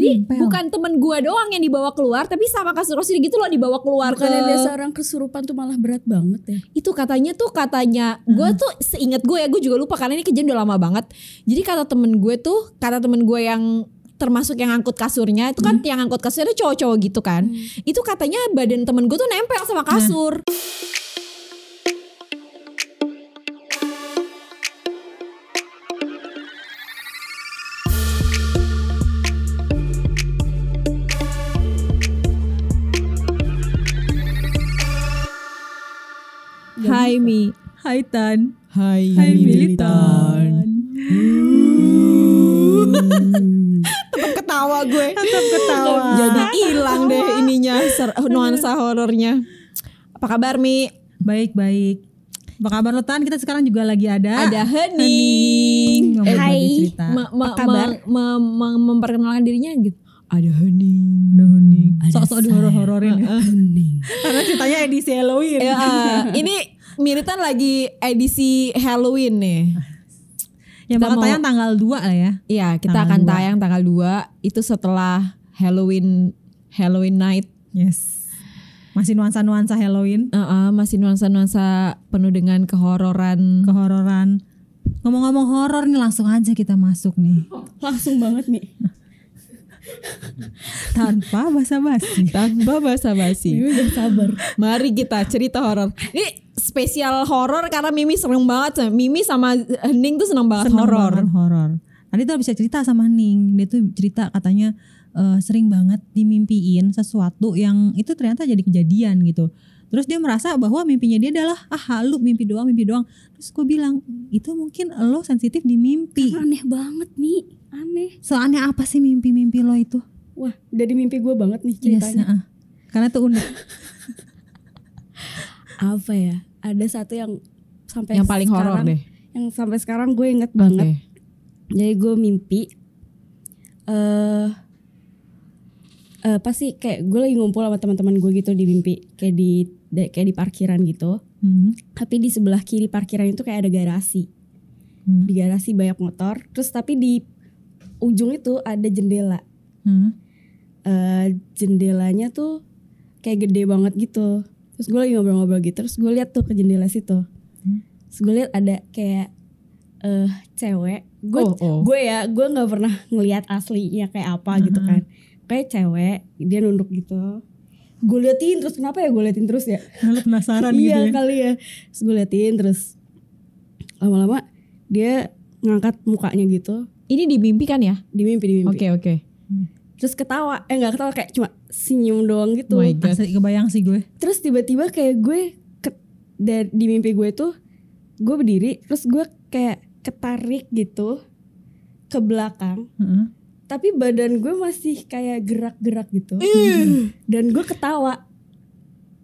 Jadi bukan temen gue doang yang dibawa keluar, tapi sama kasur Rosidi gitu loh dibawa keluar Bukannya ke biasa orang kesurupan tuh malah berat banget ya. itu katanya tuh katanya gue tuh seingat gue ya gue juga lupa karena ini kejadian udah lama banget. Jadi kata temen gue tuh kata temen gue yang termasuk yang angkut kasurnya itu kan yang angkut kasurnya cowok-cowok gitu kan. Itu katanya badan temen gue tuh nempel sama kasur Hai Mi Hai Tan. Hai Hai Militan. Tetap ketawa gue Tetap ketawa. Jadi hilang deh ininya ser- nuansa horornya. Apa kabar Mi? Baik baik. Apa kabar lo Tan? Kita sekarang juga lagi ada. Ada Hening. Hening. Ngomong Hai. Me- me- Apa kabar? me- me- memperkenalkan dirinya gitu. Ada Hening. Aduh Hening. Ada Sok-sok di horor-hororin. ya. Karena ceritanya edisi Halloween. Ya, ini Militan lagi edisi Halloween nih. Yang Kita bakal mau- tayang tanggal 2 lah ya. Iya, kita Tanggal akan dua. tayang tanggal 2 itu setelah Halloween Halloween night. Yes. Masih nuansa-nuansa Halloween. Uh-uh, masih nuansa-nuansa penuh dengan kehororan. Kehororan. Ngomong-ngomong horor nih langsung aja kita masuk nih. Langsung banget nih. Tanpa basa-basi. Tanpa basa-basi. Ini udah sabar. Mari kita cerita horor. Ini spesial horor karena Mimi seneng banget. Mimi sama Hening tuh seneng banget horor. horor. Tadi tuh bisa cerita sama Ning, dia tuh cerita katanya eh, sering banget dimimpiin sesuatu yang itu ternyata jadi kejadian gitu. Terus dia merasa bahwa mimpinya dia adalah ah halu mimpi doang mimpi doang. Terus gue bilang itu mungkin lo sensitif di mimpi. Aneh banget nih. Aneh. Soalnya apa sih mimpi-mimpi lo itu? Wah, dari mimpi gue banget nih Yes, ceritanya. heeh. Karena tuh unik. Apa ya? Ada satu yang sampai Yang paling horor sekarang- deh. Yang sampai sekarang gue inget banget. Oke. Jadi gue mimpi eh eh pasti kayak gue lagi ngumpul sama teman-teman gue gitu di mimpi kayak di de- kayak di parkiran gitu. Hmm. Tapi di sebelah kiri parkiran itu kayak ada garasi. Hmm. Di garasi banyak motor. Terus tapi di ujung itu ada jendela. Hmm. eh jendelanya tuh kayak gede banget gitu. Terus gue lagi ngobrol-ngobrol gitu. Terus gue lihat tuh ke jendela situ. Hmm. Terus gue lihat ada kayak eh cewek. Gue Oh, oh. gue ya gue nggak pernah ngelihat aslinya kayak apa gitu kan. Kayak cewek dia nunduk gitu. Gue liatin terus kenapa ya gue liatin terus ya? Lo penasaran iya gitu ya. kali ya. Terus gue liatin terus lama-lama dia ngangkat mukanya gitu Ini di mimpi kan ya? di mimpi di mimpi. Oke oke. Terus ketawa, eh nggak ketawa kayak cuma senyum doang gitu. Oh my God. Asli kebayang sih gue. terus tiba-tiba kayak gue ke, dari di mimpi gue tuh gue berdiri terus gue kayak ketarik gitu ke belakang Heeh. tapi badan gue masih kayak gerak-gerak gitu dan gue ketawa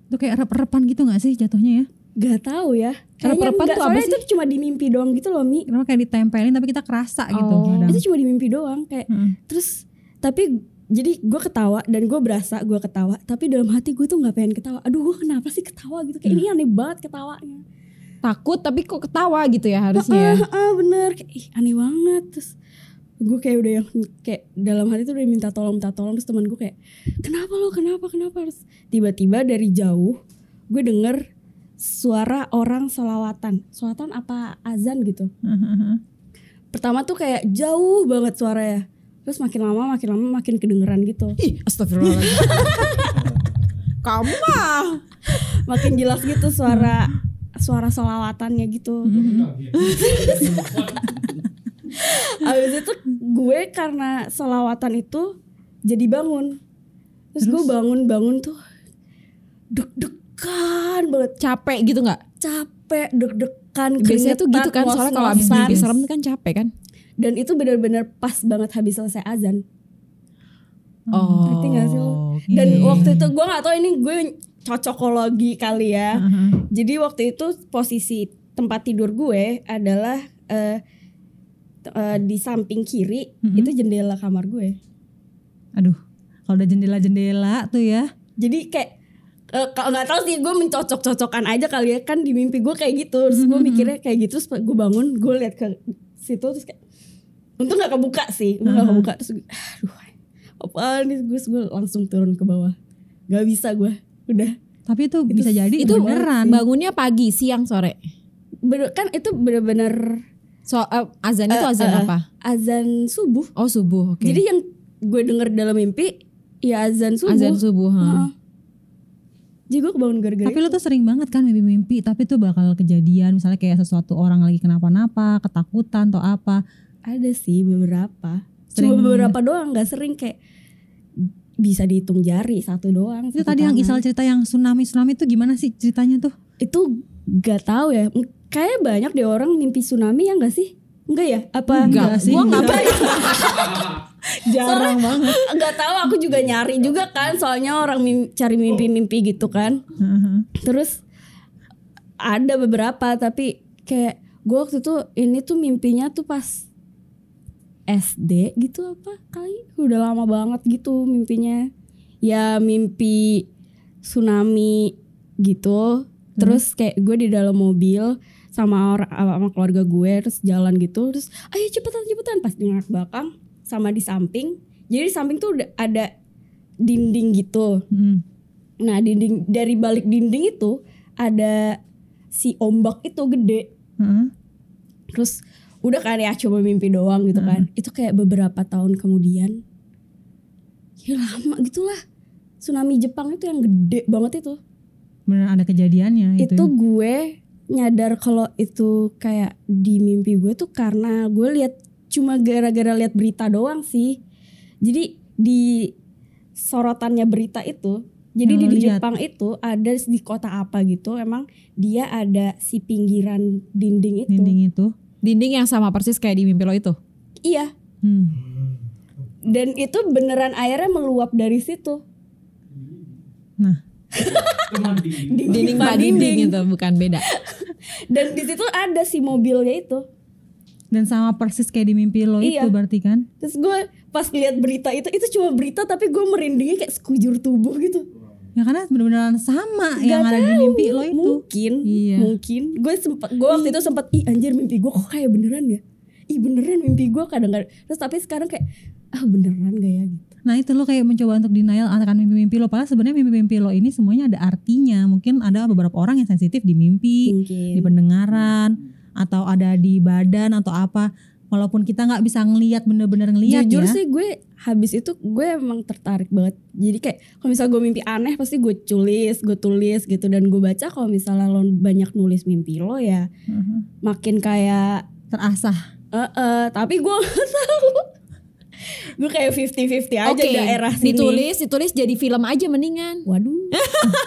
Itu kayak rep-repan gitu gak sih jatuhnya ya? gak tahu ya kayaknya Rep-repan enggak tuh apa soalnya itu cuma di mimpi doang gitu loh mi Kenapa kayak ditempelin tapi kita kerasa gitu. Oh. kadang. itu cuma di mimpi doang kayak Heeh. terus tapi jadi gue ketawa dan gue berasa gue ketawa tapi dalam hati gue tuh nggak pengen ketawa. Aduh gue kenapa sih ketawa gitu? Kayak ini aneh banget ketawanya. Takut tapi kok ketawa gitu ya harusnya. ah, ah, bener. Kayak ih aneh banget. Terus gue kayak udah yang kayak dalam hati tuh udah minta tolong minta tolong. Terus teman gue kayak kenapa lo? Kenapa? Kenapa? Terus tiba-tiba dari jauh gue denger suara orang solawatan solawatan apa azan gitu. Pertama tuh kayak jauh banget suaranya terus makin lama makin lama makin kedengeran gitu Ih, astagfirullahaladzim. Kamu mah. makin jelas gitu suara suara solawatannya gitu Abis itu gue karena selawatan itu jadi bangun. Terus, gue bangun-bangun tuh deg-degan banget. Capek gitu nggak? Capek, deg-degan, Biasanya tuh gitu kan. Soalnya kalau abis mimpi serem kan capek kan. Dan itu benar-benar pas banget habis selesai azan. Oh. Ngerti gak sih lo? Dan waktu itu gue gak tahu ini gue cocokologi kali ya. Jadi waktu itu posisi tempat tidur gue adalah t- eh, di samping kiri itu jendela kamar gue. Aduh, kalau ada jendela-jendela tuh ya. jadi kayak eh, kalau nggak tahu sih gue mencocok-cocokkan aja kali ya kan di mimpi gue kayak gitu terus gue mikirnya kayak gitu terus gue bangun gue lihat ke situ terus kayak untung nggak kebuka sih. Untung nggak kebuka. Terus gue, aduh apaan nih? Gue gue langsung turun ke bawah. Gak bisa gue udah. Tapi itu, bisa jadi itu beneran. bangunnya pagi siang sore? Bener, kan itu bener-bener so eh, azan itu Eh, azan eh, apa? azan subuh. Oh subuh oke. Jadi yang gue denger dalam mimpi ya azan subuh. Azan subuh ha. Heeh. jadi gue kebangun gara-gara Tapi lu tuh sering banget kan mimpi-mimpi, tapi tuh bakal kejadian. Misalnya kayak sesuatu orang lagi kenapa-napa, ketakutan atau apa. Ada sih beberapa. Sering- cuma beberapa doang nggak sering kayak bisa dihitung jari satu doang Itu satu tadi yang tangan. Isal cerita yang tsunami-tsunami itu gimana sih ceritanya tuh? itu gak tahu ya. Kayak banyak deh orang mimpi tsunami ya gak sih? Enggak ya? Apa enggak sih, gua nggak enggak. Jarang banget. nggak tahu aku juga nyari juga kan. Soalnya orang mim- cari mimpi-mimpi gitu kan. Terus ada beberapa tapi kayak gue waktu itu ini tuh mimpinya tuh pas SD gitu apa kali? Udah lama banget gitu mimpinya. Ya mimpi tsunami gitu. Terus kayak gue di dalam mobil sama orang sama keluarga gue terus jalan gitu. Terus ayo cepetan cepetan. Pas di belakang sama di samping. Jadi di samping tuh udah ada dinding gitu. Hmm. Nah dinding dari balik dinding itu ada si ombak itu gede. Heeh. Terus udah kan ya cuma mimpi doang gitu kan. Itu kayak beberapa tahun kemudian. Ya lama gitulah. Tsunami Jepang itu yang gede banget itu. Beneran ada kejadiannya itu. Itu gue nyadar kalau itu kayak di mimpi gue tuh karena gue lihat cuma gara-gara lihat berita doang sih. Jadi di sorotannya berita itu jadi Yang di, di. Jepang itu ada di kota apa gitu emang dia ada si pinggiran dinding itu. dinding itu. Dinding yang sama persis kayak di mimpi lo itu Iya. Hmm. Dan itu beneran airnya meluap dari situ. Nah, dinding pak dinding itu bukan beda Dan di situ ada si mobilnya itu. dan sama persis kayak di mimpi lo Iya. itu berarti kan? Terus gue pas lihat berita itu itu cuma berita tapi gue merindingnya kayak sekujur tubuh gitu. Ya karena bener-beneran sama Gak yang ada di tahu, mimpi lo itu. Mungkin, Iya. mungkin. Gue sempat, gue waktu itu sempat, ih anjir mimpi gue kok kayak beneran ya? Ih beneran mimpi gue kadang-kadang. Terus tapi sekarang kayak, ah beneran gak ya gitu. Nah itu lo kayak mencoba untuk denial akan mimpi-mimpi lo. Padahal sebenarnya mimpi-mimpi lo ini semuanya ada artinya. Mungkin ada beberapa orang yang sensitif di mimpi, Mungkin. di pendengaran, atau ada di badan atau apa. Walaupun kita nggak bisa ngelihat bener-bener ngelihat Jujur ya. sih gue habis itu gue emang tertarik banget. Jadi kayak kalau misalnya gue mimpi aneh pasti gue tulis, gue tulis gitu dan gue baca kalau misalnya lo banyak nulis mimpi lo ya Mhm. makin kayak Terasah. eh eh, tapi gue gak tahu. gue kayak 50-50 aja Oke, daerah sini. ditulis ditulis jadi film aja mendingan Waduh.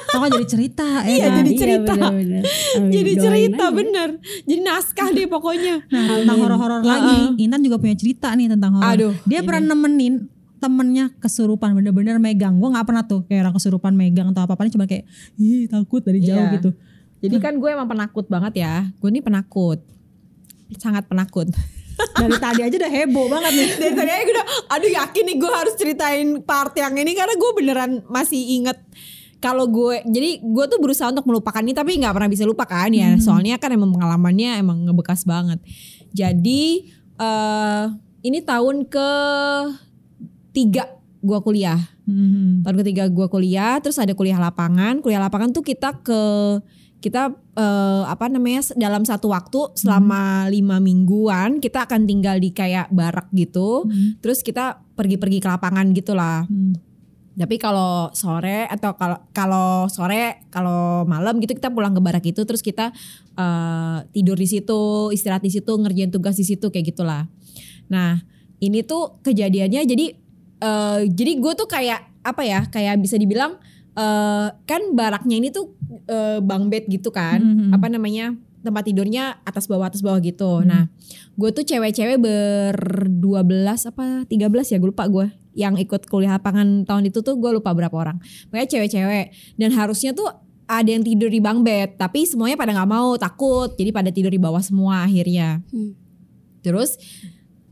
Kan jadi cerita ya Iya, kan? jadi Iya, cerita. bener-bener. Amin, jadi cerita aja. bener jadi naskah deh pokoknya Nah tentang horor-horor lagi, Intan juga punya cerita nih tentang horor. Aduh, Dia pernah nemenin temennya kesurupan bener-bener megang. Gue nggak pernah tuh kayak orang kesurupan megang atau apa-apa cuma kayak ih takut dari jauh Iya. gitu. jadi kan gue emang penakut banget ya gue ini penakut sangat penakut Dari tadi aja udah heboh banget nih. dari tadi aja gue udah aduh yakin nih gue harus ceritain part yang ini karena gue beneran masih inget kalau gue jadi gue tuh berusaha untuk melupakan ini tapi nggak pernah bisa lupa kan ya. Soalnya kan emang pengalamannya emang ngebekas banget. Jadi eh ini tahun ke tiga gue kuliah. Mhm. tahun ketiga gue kuliah terus ada kuliah lapangan. Kuliah lapangan tuh kita ke kita eh, apa namanya dalam satu waktu selama lima mingguan kita akan tinggal di kayak barak gitu. Hmm. terus kita pergi-pergi ke lapangan gitulah. Hmm. Tapi kalau sore atau kalau kalau sore kalau malam gitu kita pulang ke barak itu terus kita eh, tidur di situ istirahat di situ ngerjain tugas di situ kayak gitulah. Nah ini tuh kejadiannya jadi eh, jadi gue tuh kayak apa ya kayak bisa dibilang eh, kan baraknya ini tuh eh, bang bed gitu kan Mhm. apa namanya tempat tidurnya atas bawah atas bawah gitu. Nah gue tuh cewek-cewek berdua belas apa 13 ya gue lupa gue yang ikut kuliah lapangan tahun itu tuh gue lupa berapa orang. Pokoknya cewek-cewek. Dan harusnya tuh ada yang tidur di bang bed tapi semuanya pada nggak mau takut. Jadi pada tidur di bawah semua akhirnya. Hmm. terus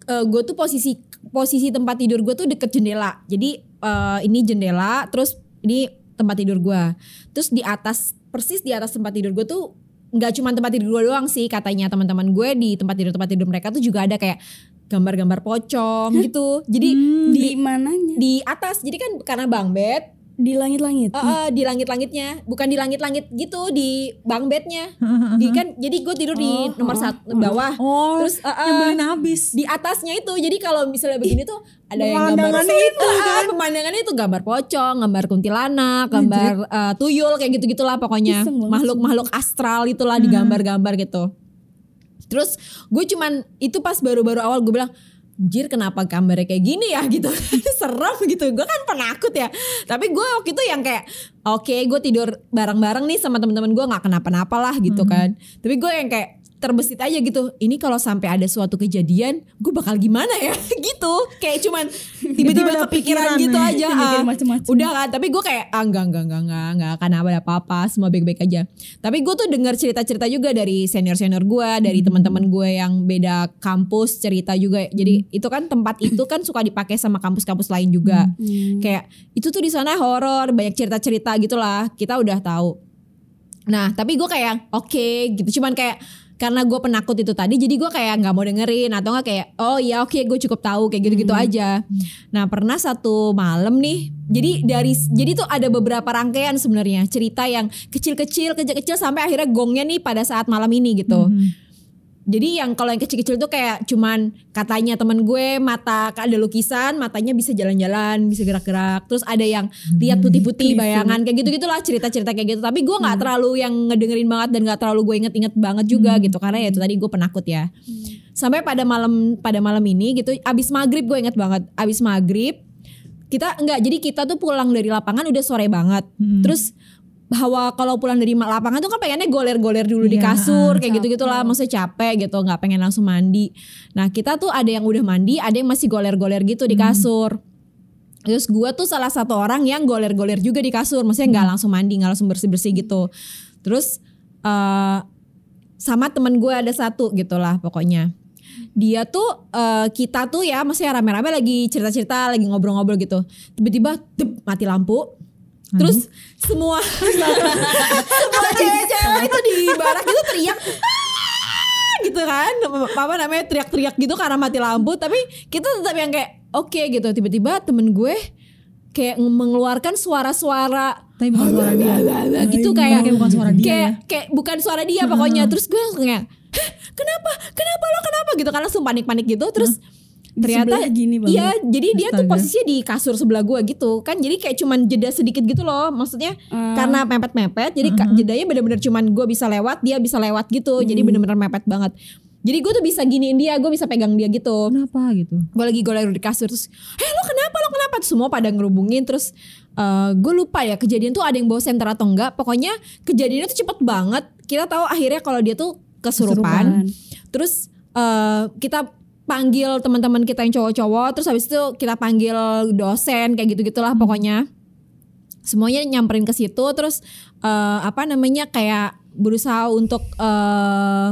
gue tuh posisi posisi tempat tidur gue tuh deket jendela. Jadi eh, ini jendela terus ini tempat tidur gue terus di atas persis di atas tempat tidur gue tuh nggak cuma tempat tidur gue doang sih katanya teman-teman gue di tempat tidur tempat tidur mereka tuh juga ada kayak gambar-gambar pocong gitu. Jadi Hmm. di di mananya di atas. Jadi kan karena bang bed di langit-langit Eh, eh, di langit-langitnya, bukan di langit-langit gitu, di bang bednya. Di kan, jadi gue tidur di Oh, nomor oh, satu oh. bawah. Oh, Terus eh, nyebelin habis. di atasnya itu, jadi kalau misalnya begini tuh ada yang gambar itu kan. pemandangannya itu gambar pocong, gambar kuntilanak, gambar eh, tuyul kayak gitu gitulah pokoknya makhluk-makhluk astral itulah di gambar-gambar gitu. Terus gue cuman itu pas baru-baru awal gue bilang Jir kenapa gambarnya kayak gini ya? Gitu. Serem gitu. Gue kan penakut ya. Tapi gue waktu itu yang kayak Oke gue tidur bareng-bareng nih sama teman-teman gue nggak kenapa-napa lah gitu kan. Tapi gue yang kayak terbesit aja gitu. Ini kalau sampai ada suatu kejadian gue bakal gimana ya? Gitu. Kayak cuman tiba-tiba kepikiran pikiran gitu ya. aja. Ah. macem-macem. udah kan tapi gue kayak ah, enggak enggak enggak enggak enggak akan ada apa-apa semua baik-baik aja. Tapi gue tuh dengar cerita-cerita juga dari senior-senior gue dari teman-teman gue yang beda kampus cerita juga. Jadi itu kan tempat itu kan suka dipakai sama kampus-kampus lain juga. Hmm. kayak itu tuh di sana horor banyak cerita-cerita gitulah. Kita udah tahu. Nah tapi gue kayak oke gitu. Cuman kayak karena gue penakut itu tadi jadi gue kayak nggak mau dengerin. Atau nggak kayak oh ya oke gue cukup tahu kayak gitu-gitu aja. Nah pernah satu malam nih jadi dari jadi tuh ada beberapa rangkaian sebenarnya. Cerita yang kecil-kecil kecil-kecil sampai akhirnya gongnya nih pada saat malam ini gitu. Mhm. Jadi yang kalau yang kecil-kecil tuh kayak cuman katanya temen gue mata ada lukisan matanya bisa jalan-jalan bisa gerak-gerak. Terus ada yang lihat putih-putih bayangan kayak gitu gitulah cerita-cerita kayak gitu. Tapi gue nggak terlalu yang ngedengerin banget dan nggak terlalu gue inget-inget banget juga gitu. Karena ya itu tadi gue penakut ya. Sampai pada malam pada malam ini gitu abis maghrib gue inget banget. Abis maghrib kita enggak jadi kita tuh pulang dari lapangan udah sore banget. Hmm. terus bahwa kalau pulang dari lapangan tuh kan pengennya goler-goler dulu di Iya, kasur kayak gitu gitulah maksudnya capek gitu nggak pengen langsung mandi. Nah kita tuh ada yang udah mandi ada yang masih goler-goler gitu di kasur. Terus gua tuh salah satu orang yang goler-goler juga di kasur. Maksudnya nggak langsung mandi nggak langsung bersih-bersih gitu. Terus eh sama temen gue ada satu gitulah pokoknya. Dia tuh eh, kita tuh ya maksudnya rame-rame lagi cerita-cerita lagi ngobrol-ngobrol gitu. Tiba-tiba mati lampu terus semua semua cewek-cewek itu di barak itu teriak "Ah!" gitu kan. Apa namanya teriak-teriak gitu karena mati lampu. Tapi kita tetap yang kayak oke gitu. Tiba-tiba temen gue kayak mengeluarkan suara-suara. Tapi bukan suara dia. gitu kayak Kayak bukan suara dia. kayak, ya. kayak bukan suara dia pokoknya. Terus gue langsung kayak "Hah, kenapa? Kenapa lo? Kenapa? gitu kan langsung panik-panik gitu. Terus Di ternyata sebelah gini banget. iya jadi dia tuh Astaga. posisinya di kasur sebelah gue gitu. Kan jadi kayak cuman jeda sedikit gitu loh. Maksudnya Ah. karena mepet-mepet jadi ka- jedanya bener-bener cuman gue bisa lewat dia bisa lewat gitu. Jadi Hmm. bener-bener mepet banget. Jadi gue tuh bisa giniin dia gue bisa pegang dia gitu. Kenapa gitu? gue lagi goler di kasur terus eh lo kenapa lo kenapa? Terus semua pada ngerubungin terus eh gue lupa ya kejadian tuh ada yang bawa senter atau enggak. Pokoknya kejadiannya tuh cepet banget. Kita tahu akhirnya kalau dia tuh kesurupan, terus eh kita panggil teman-teman kita yang cowok-cowok terus habis itu kita panggil dosen kayak gitu gitulah pokoknya semuanya nyamperin ke situ terus eh, apa namanya kayak berusaha untuk eh,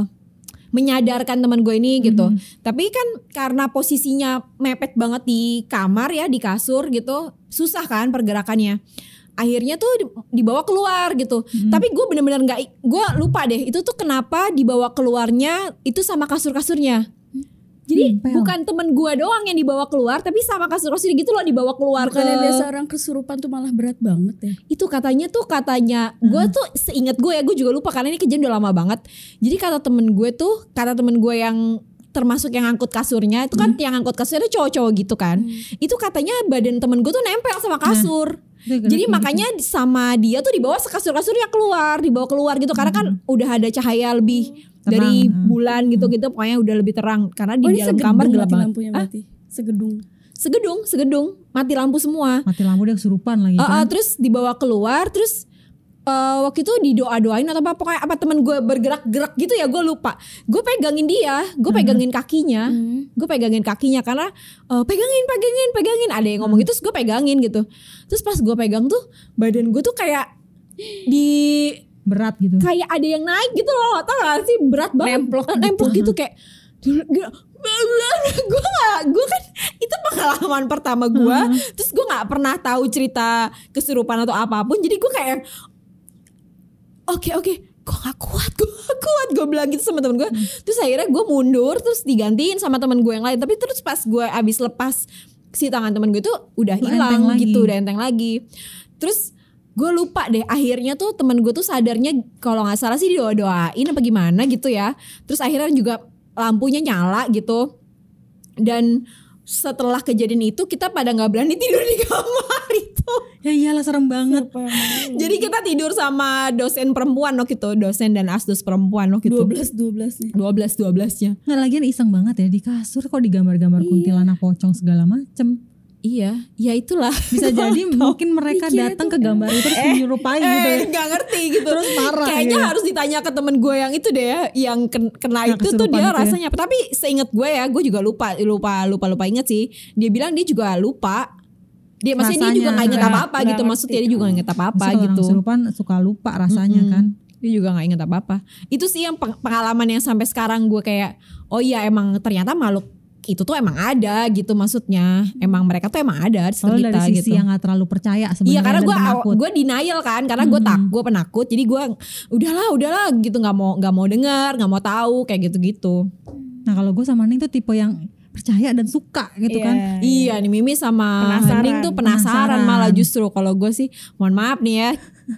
menyadarkan teman gue ini gitu. Tapi kan karena posisinya mepet banget di kamar ya di kasur gitu, susah kan pergerakannya. Akhirnya tuh di- dibawa keluar gitu. Tapi gue bener-bener nggak, gue lupa deh itu tuh kenapa dibawa keluarnya itu sama kasur-kasurnya. Jadi Nempel. bukan temen gue doang yang dibawa keluar, tapi sama kasur-kasur gitu loh dibawa keluar Bukannya ke biasa orang kesurupan tuh malah berat banget ya. itu katanya tuh katanya gue tuh seingat gue ya gue juga lupa karena ini kejadian udah lama banget. Jadi kata temen gue tuh kata temen gue yang termasuk yang angkut kasurnya itu kan yang angkut kasurnya cowok-cowok gitu kan. Itu katanya badan temen gue tuh nempel sama kasur. Dia jadi gerak makanya sama dia tuh dibawa kasur-kasurnya keluar dibawa keluar gitu. Karena kan udah ada cahaya lebih Tenang, dari hmm. bulan gitu gitu pokoknya udah lebih terang. Karena di Oh dalam segedung kamar gelap mati banget. lampunya Ah, berarti. Segedung. segedung segedung. Mati lampu semua. Mati lampu dia kesurupan lagi Uh, uh, terus dibawa keluar terus uh, waktu itu didoa doain atau apa pokoknya apa temen gue bergerak-gerak gitu ya gue lupa. Gue pegangin dia gue pegangin kakinya. Hmm. gue pegangin kakinya karena uh, pegangin pegangin pegangin. Ada yang ngomong gitu terus gue pegangin gitu. Terus pas gue pegang tuh badan gue tuh kayak di Berat gitu. kayak ada yang naik gitu loh tau gak sih? Berat banget. Nemplok Eh, nemplok gitu kayak gue gak gue kan itu pengalaman pertama gue terus gue nggak pernah tahu cerita kesurupan atau apa pun. Jadi gue kayak oke oke. Gue gak kuat gue gak kuat. Gue bilang gitu sama temen gue terus akhirnya gue mundur terus digantiin sama temen gue yang lain. Tapi terus pas gue abis lepas si tangan temen gue tuh udah hilang gitu udah enteng lagi. Terus gue lupa deh akhirnya tuh temen gue tuh sadarnya kalau nggak salah sih doa doain apa gimana gitu ya. Terus akhirnya juga lampunya nyala gitu. Dan setelah kejadian itu kita pada nggak berani tidur di kamar itu. Ya iyalah serem banget. Jadi kita tidur sama dosen perempuan waktu itu dosen dan asdos perempuan waktu itu. 12 12 nih. 12 12 nya Nggak lagian iseng banget ya di kasur kok digambar-gambar kuntilanak pocong segala macem. Iya ya itulah Bisa jadi mungkin mereka Mikirnya datang ke gambar itu terus menyerupai gitu ya. eh nggak ngerti gitu Terus marah kayaknya gitu. harus ditanya ke temen gue yang itu deh ya yang ken- kena Yang itu tuh dia itu ya. rasanya apa tapi seingat gue ya gue juga lupa lupa lupa lupa inget sih dia bilang dia juga lupa dia maksudnya dia juga Rasanya. nggak inget Nggak- apa apa nggak gitu maksudnya dia juga nggak inget apa apa Terus kalau gitu orang kesurupan suka lupa rasanya Mm-mm. kan. dia juga nggak inget apa apa itu sih yang peng- pengalaman yang sampai sekarang gue kayak oh iya emang ternyata makhluk itu tuh emang ada gitu maksudnya. Emang mereka tuh emang ada di Kalau sekitar dari sisi gitu. yang nggak terlalu percaya sebenarnya Iya karena gue gue denial kan karena gue tak gue penakut. Jadi gue udahlah udahlah gitu nggak mau nggak mau dengar nggak mau tahu kayak gitu gitu Nah kalau gue sama Ning tuh tipe yang percaya dan suka gitu kan. iya. Nih Mimi sama Penasaran. Hening tuh penasaran, Penasaran. malah justru. Kalau gue sih mohon maaf nih ya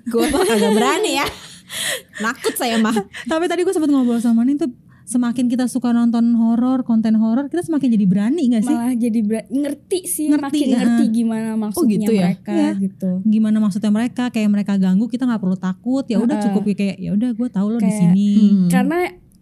gue tuh agak berani ya. Nakut saya mah. Tapi tadi gue sempat ngobrol sama Ning tuh semakin kita suka nonton horor, konten horor, kita semakin jadi berani gak sih? Malah jadi ber- ngerti sih, Ngerti, makin ya. ngerti gimana maksudnya gitu ya? mereka Iya. gitu. Gimana maksudnya mereka? Kayak mereka ganggu, kita nggak perlu takut. Ya udah Heeh. cukup ya kayak ya udah gue tahu lo di sini. Hmm. Karena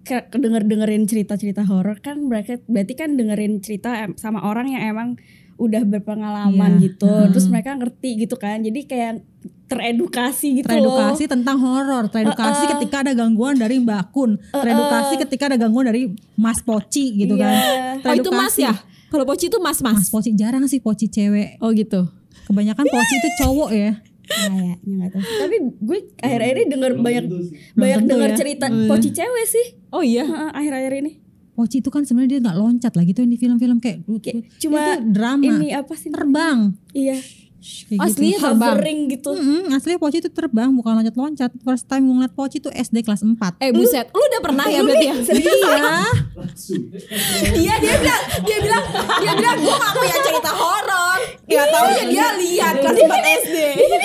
ke- denger dengerin cerita-cerita horor kan berarti kan dengerin cerita sama orang yang emang udah berpengalaman Iya. gitu. Heeh. Terus mereka ngerti gitu kan. Jadi kayak teredukasi gitu Teredukasi loh. tentang horor, teredukasi Heeh. ketika ada gangguan dari Mbak Kun, teredukasi ketika ada gangguan dari Mas Poci gitu kan. Iya. oh itu mas Teredukasi. ya kalau Poci itu mas mas Mas Poci jarang sih Poci cewek. oh gitu Kebanyakan Poci itu cowok ya. Kayaknya nggak tahu. Tapi gue akhir-akhir ini denger banyak banyak tentu denger ya. cerita poci cewek sih. oh iya Heeh, akhir-akhir ini. Poci itu kan sebenarnya dia nggak loncat lah gitu yang di film-film kayak, Kayak itu cuma drama Ini apa sih? terbang. Iya. Kayak Aslinya gitu. terbang Hovering gitu. Mm-mm, aslinya Poci itu terbang bukan loncat-loncat. First time gue ngeliat Poci itu SD kelas 4 eh buset lu udah pernah ya berarti ya Iya. Iya dia bilang dia bilang dia bilang gue gak punya cerita horor. Gak tau ya dia lihat kelas 4 SD.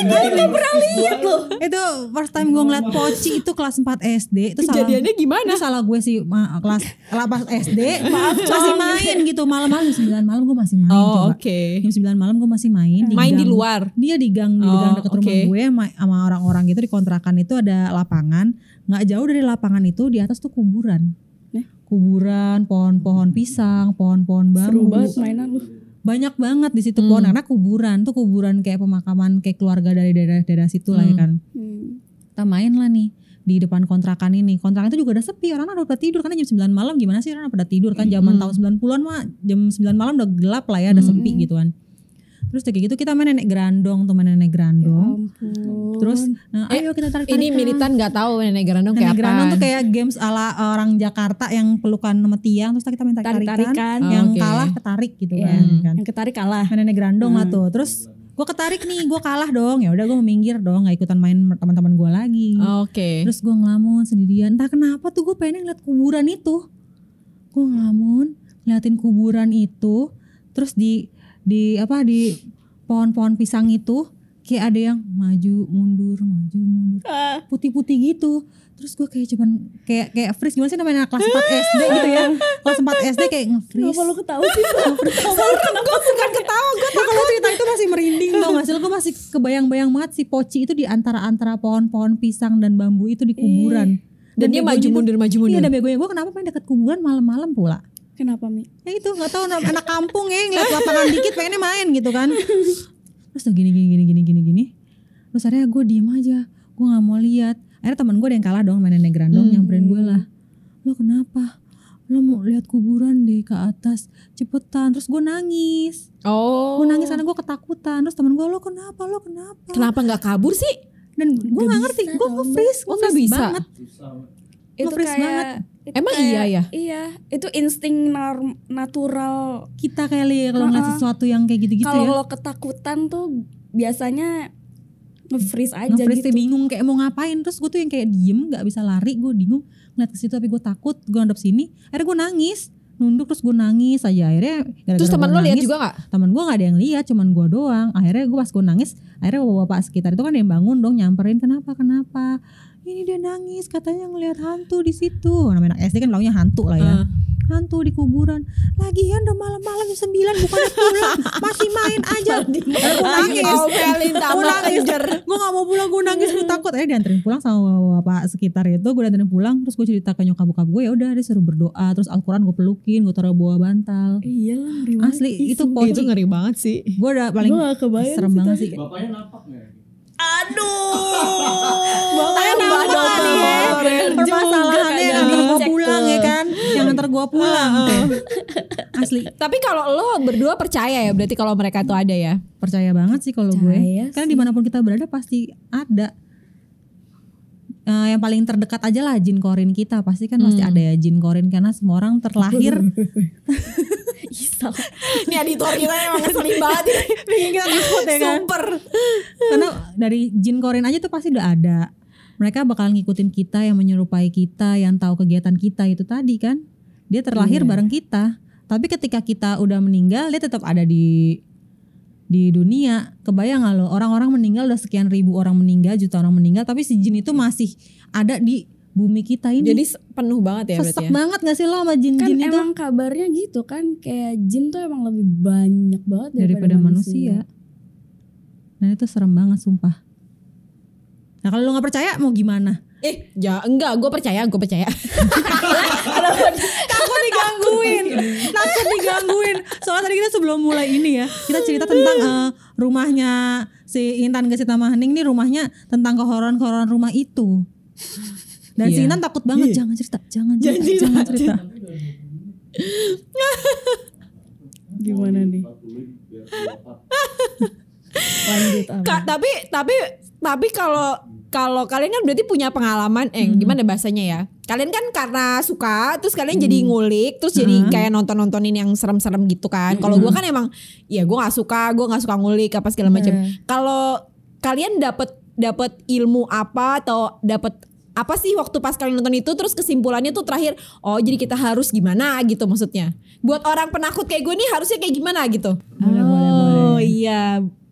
Kita pernah lihat loh. itu first time gue ngeliat Poci itu kelas 4 SD itu salah Kejadiannya gimana? itu salah gue sih ma- kelas kelas pas SD masih main gitu malam-malam jam 9 malam gue masih main Oh oke. jam 9 malam gue masih main Main di. Luar. dia di gang di Oh, gang dekat rumah oke. gue ma- sama orang-orang gitu di kontrakan itu ada lapangan nggak jauh dari lapangan itu di atas tuh kuburan Eh? kuburan pohon-pohon pisang pohon-pohon Seru bambu banget mainan lu. banyak banget di situ Hmm. pohon karena kuburan tuh kuburan kayak pemakaman kayak keluarga dari daerah-daerah situ lah ya Hmm. kan Hmm. kita main lah nih di depan kontrakan ini kontrakan itu juga udah sepi orang udah pada tidur karena jam 9 malam gimana sih orang pada tidur kan zaman Hmm. tahun 90-an mah jam 9 malam udah gelap lah ya udah Hmm. sepi gitu kan terus kayak gitu kita main nenek grandong tuh main nenek grandong Ya ampun. terus nah Eh, ayo kita tarik Ini militan gak tahu nenek Grandong nenek kayak grandong apa. tuh kayak games ala orang Jakarta yang pelukan sama tiang terus kita main tarik tarikan Tarik-tarikan. yang Oh, oke. kalah ketarik gitu Iya. kan, kan. Yang ketarik kalah. Main nenek grandong lah Hmm. tuh terus gue ketarik nih gue kalah dong ya udah gue minggir dong nggak ikutan main teman-teman gue lagi Oke. Terus gue ngelamun sendirian. Entah kenapa tuh gue pengen ngeliat kuburan itu. Gue ngelamun, ngeliatin kuburan itu. Terus di di apa di pohon-pohon pisang itu kayak ada yang maju mundur maju mundur Ah, putih-putih gitu. Terus gue kayak cuman kayak kayak freeze gimana sih namanya kelas 4 SD gitu ya. Kelas 4 SD kayak nge-freeze. Kenapa lu ketawa sih? Gue suka ketawa gue. Gue kalau cerita itu masih merinding dong hasil gue masih kebayang-bayang banget si Poci itu di antara-antara pohon-pohon pisang dan bambu itu di kuburan. Dan dia maju tuh- mundur maju Iya mundur. ada begonya gue kenapa main dekat kuburan malam-malam pula. Kenapa Mi? Ya itu nggak tahu anak anak kampung ya ngeliat lapangan dikit pengennya main gitu kan. Terus tuh gini gini gini gini gini gini. Terus akhirnya gue diem aja, gue nggak mau lihat. Akhirnya teman gue ada yang kalah dong main nenek grandong Hmm. nyamperin gue lah. Lo kenapa? Lo mau lihat kuburan deh ke atas cepetan. Terus gue nangis. Oh. Gue nangis karena gue ketakutan. Terus temen gue lo kenapa? Lo kenapa? Kenapa nggak kabur sih? Dan gue Nggak nggak ngerti. Gue tau, nge-freeze. Oh, Gue nggak bisa. banget. Itu kayak banget. itu Emang kayak- iya ya? Iya, itu insting natural. Kita kayak li kalau ngeliat Uh-uh. sesuatu yang kayak gitu-gitu Kalau ya. lo ketakutan tuh biasanya nge-freeze aja nge-freeze gitu. bingung kayak mau ngapain terus gue tuh yang kayak diem nggak bisa lari gue bingung ngeliat ke situ tapi gue takut gue ngadep sini akhirnya gue nangis nunduk terus gue nangis aja akhirnya Terus teman lo lihat juga gak? temen gue nggak ada yang lihat cuman gue doang akhirnya gue pas gue nangis akhirnya bapak-bapak sekitar itu kan yang bangun dong nyamperin kenapa kenapa ini dia nangis katanya ngelihat hantu di situ. Namanya anak SD kan launya hantu lah ya. Uh. hantu di kuburan. Lagian udah malam-malam jam 9 bukannya pulang. Masih main aja. Gue nangis. gue nangis. gue gak mau pulang gue nangis. Gue takut. Akhirnya dianterin pulang sama bapak sekitar itu. Gue dianterin pulang. Terus gue cerita ke nyokap bokap gue. Ya udah dia suruh berdoa. Terus Al-Quran gue pelukin gue taruh bawah bantal. Iya ngeri banget. asli itu Itu ngeri banget sih. gue udah paling serem sih banget sih. Bapaknya napak nggak? Tambah double horror. permasalahannya yang gue pulang ya kan? Yang antar gue pulang. Tuh. asli. Tapi kalau lo berdua percaya ya berarti kalau mereka tuh ada ya? percaya banget sih kalau gue. Karena di mana pun kita berada pasti ada. Eh, yang paling terdekat aja lah jin korin kita. Pasti kan pasti ada ya jin korin karena semua orang terlahir Isal. Ini editor kita emang ngeselin banget ini. bikin kita takut ya kan Super. karena dari jin korin aja tuh pasti udah ada mereka bakal ngikutin kita yang menyerupai kita yang tahu kegiatan kita itu tadi kan dia terlahir Iya. bareng kita tapi ketika kita udah meninggal dia tetap ada di di dunia kebayang gak lo orang-orang meninggal udah sekian ribu orang meninggal juta orang meninggal tapi si jin itu masih ada di bumi kita ini Jadi penuh banget ya berarti sesek ya. banget gak sih lo sama Kan jin-jin itu emang kabarnya gitu kan kayak jin tuh emang lebih banyak banget daripada manusia. Nah itu serem banget sumpah. Nah kalau lo nggak percaya mau gimana? Eh, ya enggak, gue percaya, gue percaya. Takut digangguin, takut digangguin. Soalnya tadi kita sebelum mulai ini ya, kita cerita tentang eh, rumahnya si Intan Gesita Mahaning nih rumahnya tentang kehororan-kehororan rumah itu. Dan si Iya. Intan takut banget, jangan cerita, jangan cerita, jangan cerita. Gimana nih? Lanjut? Kak, tapi tapi tapi kalau kalau kalian kan berarti punya pengalaman eh gimana bahasanya ya? Kalian kan karena suka terus kalian jadi ngulik terus jadi kayak nonton-nontonin yang serem-serem gitu kan. Kalau gua kan emang ya gua nggak suka, gua nggak suka ngulik apa segala macam. Kalau kalian dapat dapat ilmu apa atau dapat apa sih waktu pas kalian nonton itu terus kesimpulannya tuh terakhir oh jadi kita harus gimana gitu maksudnya buat orang penakut kayak gue nih harusnya kayak gimana gitu Boleh, oh boleh, boleh. iya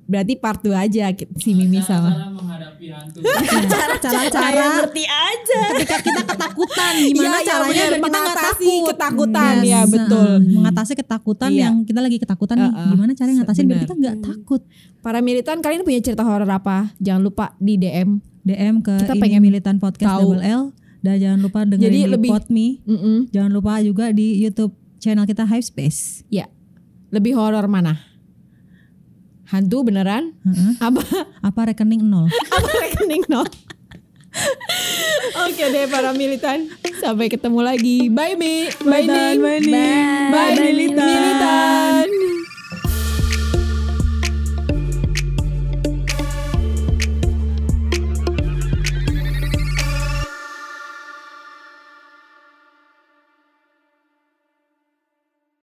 berarti part 2 aja si Mimi sama Cara menghadapi hantu. Cara-cara ngerti aja. ketika kita ketakutan gimana Iya, iya, caranya benar. biar kita nggak Mengatasi takut ketakutan, Yes. ya, betul. Nah, mengatasi ketakutan Iya. yang kita lagi ketakutan nih Uh-uh. gimana cara ngatasin biar kita nggak takut Para militan kalian punya cerita horor apa? Jangan lupa di DM. DM ke Kita ini pengen militan podcast tahu. double L dan jangan lupa dengerin Jadi di lebih- Podme Mm-mm. jangan lupa juga di YouTube channel kita Hype Space Ya. Lebih horor mana? Hantu beneran? Heeh. Apa? apa rekening nol apa rekening nol? Oke deh para militan. Sampai ketemu lagi. Bye Mi. Bye, Ning. Bye, Ning. Bye, Bye, militan. militan.